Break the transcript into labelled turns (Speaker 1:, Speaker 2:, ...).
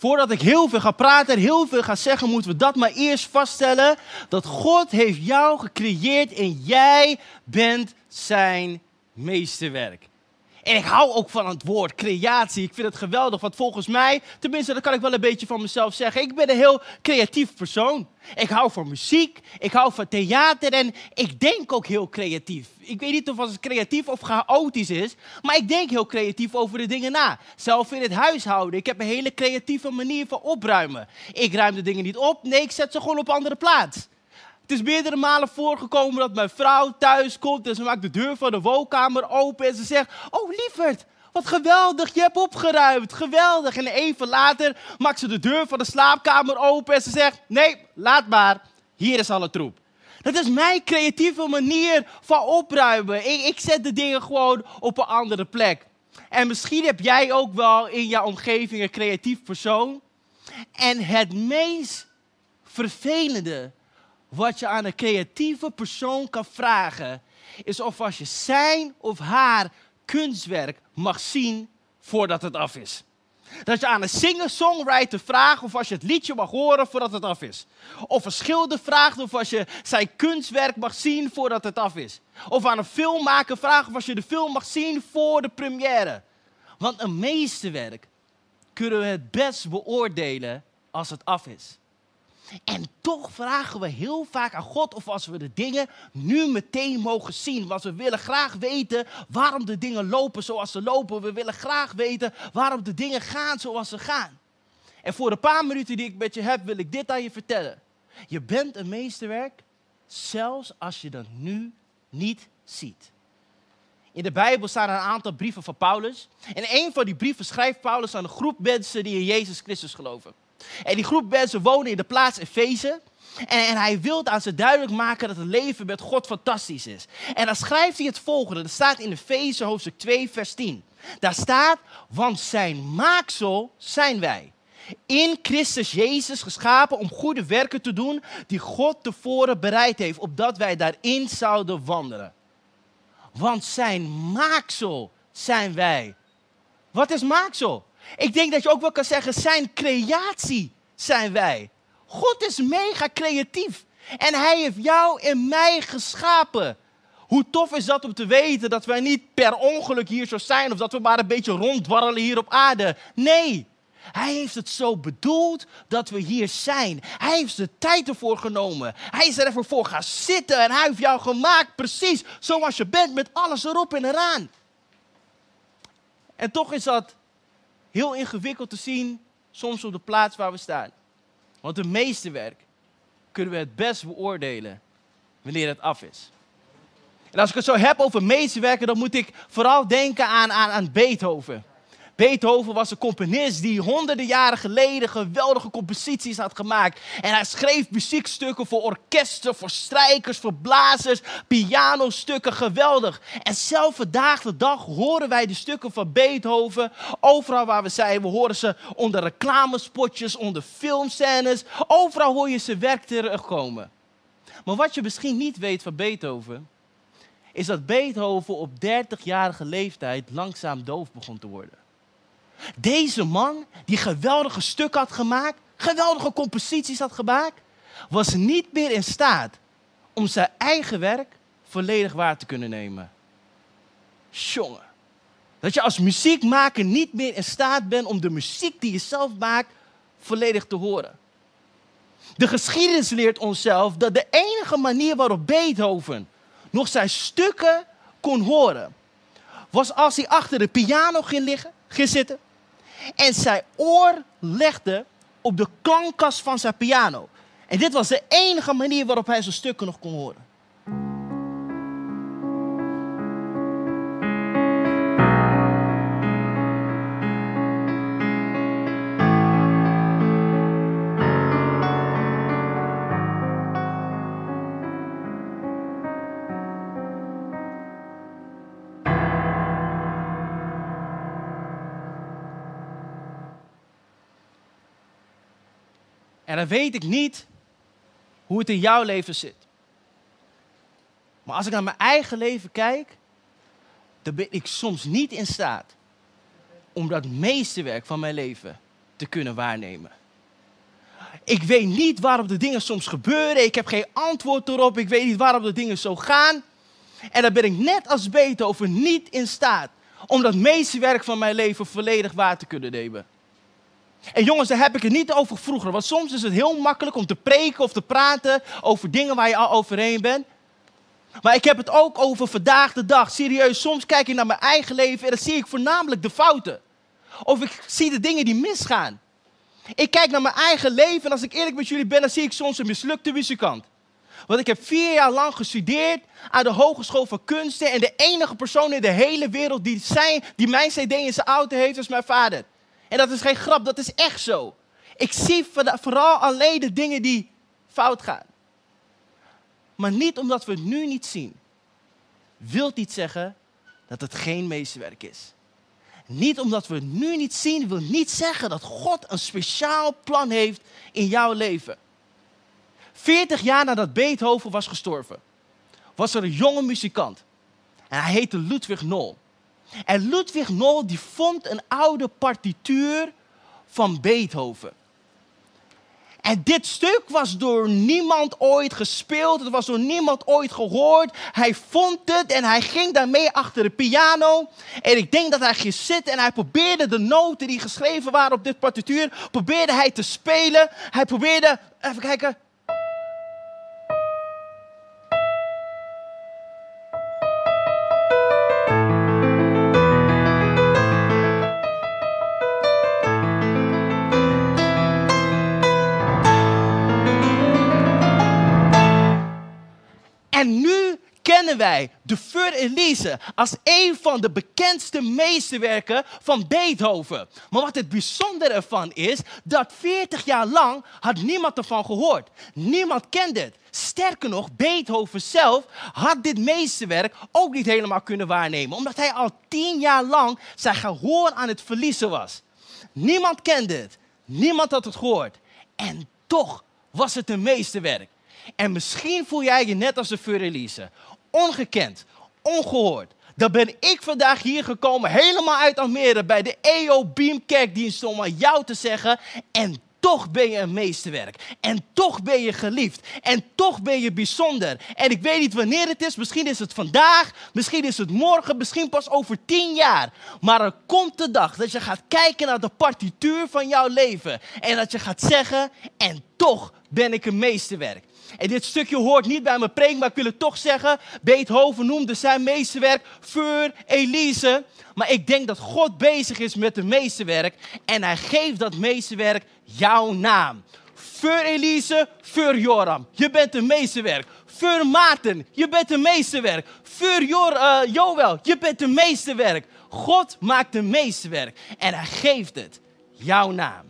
Speaker 1: Voordat ik heel veel ga praten en heel veel ga zeggen, moeten we dat maar eerst vaststellen. Dat God heeft jou gecreëerd en jij bent zijn meesterwerk. En ik hou ook van het woord creatie. Ik vind het geweldig, want volgens mij, tenminste, dat kan ik wel een beetje van mezelf zeggen. Ik ben een heel creatief persoon. Ik hou van muziek, ik hou van theater en ik denk ook heel creatief. Ik weet niet of het creatief of chaotisch is, maar ik denk heel creatief over de dingen na. Zelf in het huishouden. Ik heb een hele creatieve manier van opruimen. Ik ruim de dingen niet op, nee, ik zet ze gewoon op andere plaats. Het is meerdere malen voorgekomen dat mijn vrouw thuis komt en ze maakt de deur van de woonkamer open en ze zegt: Oh lieverd, wat geweldig, je hebt opgeruimd, geweldig. En even later maakt ze de deur van de slaapkamer open en ze zegt: Nee, laat maar, hier is alle troep. Dat is mijn creatieve manier van opruimen. Ik, ik zet de dingen gewoon op een andere plek. En misschien heb jij ook wel in jouw omgeving een creatief persoon. En het meest vervelende wat je aan een creatieve persoon kan vragen, is of als je zijn of haar kunstwerk mag zien voordat het af is. Dat je aan een singer-songwriter vraagt of als je het liedje mag horen voordat het af is. Of een schilder vraagt of als je zijn kunstwerk mag zien voordat het af is. Of aan een filmmaker vraagt of als je de film mag zien voor de première. Want een meesterwerk kunnen we het best beoordelen als het af is. En toch vragen we heel vaak aan God of als we de dingen nu meteen mogen zien. Want we willen graag weten waarom de dingen lopen zoals ze lopen. We willen graag weten waarom de dingen gaan zoals ze gaan. En voor een paar minuten die ik met je heb, wil ik dit aan je vertellen. Je bent een meesterwerk, zelfs als je dat nu niet ziet. In de Bijbel staan een aantal brieven van Paulus. En een van die brieven schrijft Paulus aan een groep mensen die in Jezus Christus geloven. En die groep mensen wonen in de plaats Efeze. En, hij wil aan ze duidelijk maken dat het leven met God fantastisch is. En dan schrijft hij het volgende. Dat staat in Efeze hoofdstuk 2 vers 10. Daar staat, want zijn maaksel zijn wij. In Christus Jezus geschapen om goede werken te doen die God tevoren bereid heeft, opdat wij daarin zouden wandelen. Want zijn maaksel zijn wij. Wat is maaksel? Ik denk dat je ook wel kan zeggen, zijn creatie zijn wij. God is mega creatief. En hij heeft jou en mij geschapen. Hoe tof is dat om te weten dat wij niet per ongeluk hier zo zijn of dat we maar een beetje rondwarrelen hier op aarde. Nee, hij heeft het zo bedoeld dat we hier zijn. Hij heeft de tijd ervoor genomen. Hij is er even voor gaan zitten en hij heeft jou gemaakt precies zoals je bent met alles erop en eraan. En toch is dat heel ingewikkeld te zien, soms op de plaats waar we staan. Want de meeste werk kunnen we het best beoordelen wanneer het af is. En als ik het zo heb over meesterwerken, dan moet ik vooral denken aan, aan, aan Beethoven. Beethoven was een componist die honderden jaren geleden geweldige composities had gemaakt. En hij schreef muziekstukken voor orkesten, voor strijkers, voor blazers, pianostukken, geweldig. En zelf vandaag de dag horen wij de stukken van Beethoven overal waar we zijn. We horen ze onder reclamespotjes, onder filmscènes. Overal hoor je zijn werk terugkomen. Maar wat je misschien niet weet van Beethoven, is dat Beethoven op 30-jarige leeftijd langzaam doof begon te worden. Deze man, die geweldige stukken had gemaakt, geweldige composities had gemaakt, was niet meer in staat om zijn eigen werk volledig waar te kunnen nemen. Jongen, dat je als muziekmaker niet meer in staat bent om de muziek die je zelf maakt volledig te horen. De geschiedenis leert onszelf dat de enige manier waarop Beethoven nog zijn stukken kon horen, was als hij achter de piano ging, liggen, ging zitten en zijn oor legde op de klankkast van zijn piano. En dit was de enige manier waarop hij zijn stukken nog kon horen. En dan weet ik niet hoe het in jouw leven zit. Maar als ik naar mijn eigen leven kijk, dan ben ik soms niet in staat om dat meeste werk van mijn leven te kunnen waarnemen. Ik weet niet waarom de dingen soms gebeuren. Ik heb geen antwoord erop. Ik weet niet waarom de dingen zo gaan. En dan ben ik net als Beethoven niet in staat om dat meeste werk van mijn leven volledig waar te kunnen nemen. En jongens, daar heb ik het niet over vroeger. Want soms is het heel makkelijk om te preken of te praten over dingen waar je al overheen bent. Maar ik heb het ook over vandaag de dag. Serieus, soms kijk ik naar mijn eigen leven en dan zie ik voornamelijk de fouten. Of ik zie de dingen die misgaan. Ik kijk naar mijn eigen leven en als ik eerlijk met jullie ben, dan zie ik soms een mislukte muzikant. Want ik heb vier jaar lang gestudeerd aan de Hogeschool van Kunsten. En de enige persoon in de hele wereld die, zijn, die mijn CD in zijn auto heeft, is mijn vader. En dat is geen grap, dat is echt zo. Ik zie vooral alleen de dingen die fout gaan. Maar niet omdat we het nu niet zien, wilt niet zeggen dat het geen meesterwerk is. Niet omdat we het nu niet zien, wil niet zeggen dat God een speciaal plan heeft in jouw leven. 40 jaar nadat Beethoven was gestorven, was er een jonge muzikant. En hij heette Ludwig Nol. En Ludwig Nol die vond een oude partituur van Beethoven. En dit stuk was door niemand ooit gespeeld, het was door niemand ooit gehoord. Hij vond het en hij ging daarmee achter de piano. En ik denk dat hij ging zitten en hij probeerde de noten die geschreven waren op dit partituur, probeerde hij te spelen. Hij probeerde, even kijken, En nu kennen wij de Fur Elise als een van de bekendste meesterwerken van Beethoven. Maar wat het bijzondere ervan is, dat 40 jaar lang had niemand ervan gehoord. Niemand kende het. Sterker nog, Beethoven zelf had dit meesterwerk ook niet helemaal kunnen waarnemen, omdat hij al 10 jaar lang zijn gehoor aan het verliezen was. Niemand kende het. Niemand had het gehoord. En toch was het een meesterwerk. En misschien voel jij je net als de Furelise. Ongekend, ongehoord. Dan ben ik vandaag hier gekomen, helemaal uit Almere, bij de EO Beam Kerkdienst om aan jou te zeggen. En toch ben je een meesterwerk. En toch ben je geliefd. En toch ben je bijzonder. En ik weet niet wanneer het is. Misschien is het vandaag. Misschien is het morgen. Misschien pas over tien jaar. Maar er komt de dag dat je gaat kijken naar de partituur van jouw leven. En dat je gaat zeggen, en toch ben ik een meesterwerk. En dit stukje hoort niet bij mijn preek, maar ik wil het toch zeggen. Beethoven noemde zijn meesterwerk Voor Elise. Maar ik denk dat God bezig is met het meesterwerk. En hij geeft dat meesterwerk jouw naam. Voor Elise, voor Joram. Je bent een meesterwerk. Voor Maarten, je bent een meesterwerk. Voor Jor, uh, Joël, je bent een meesterwerk. God maakt een meesterwerk. En hij geeft het jouw naam.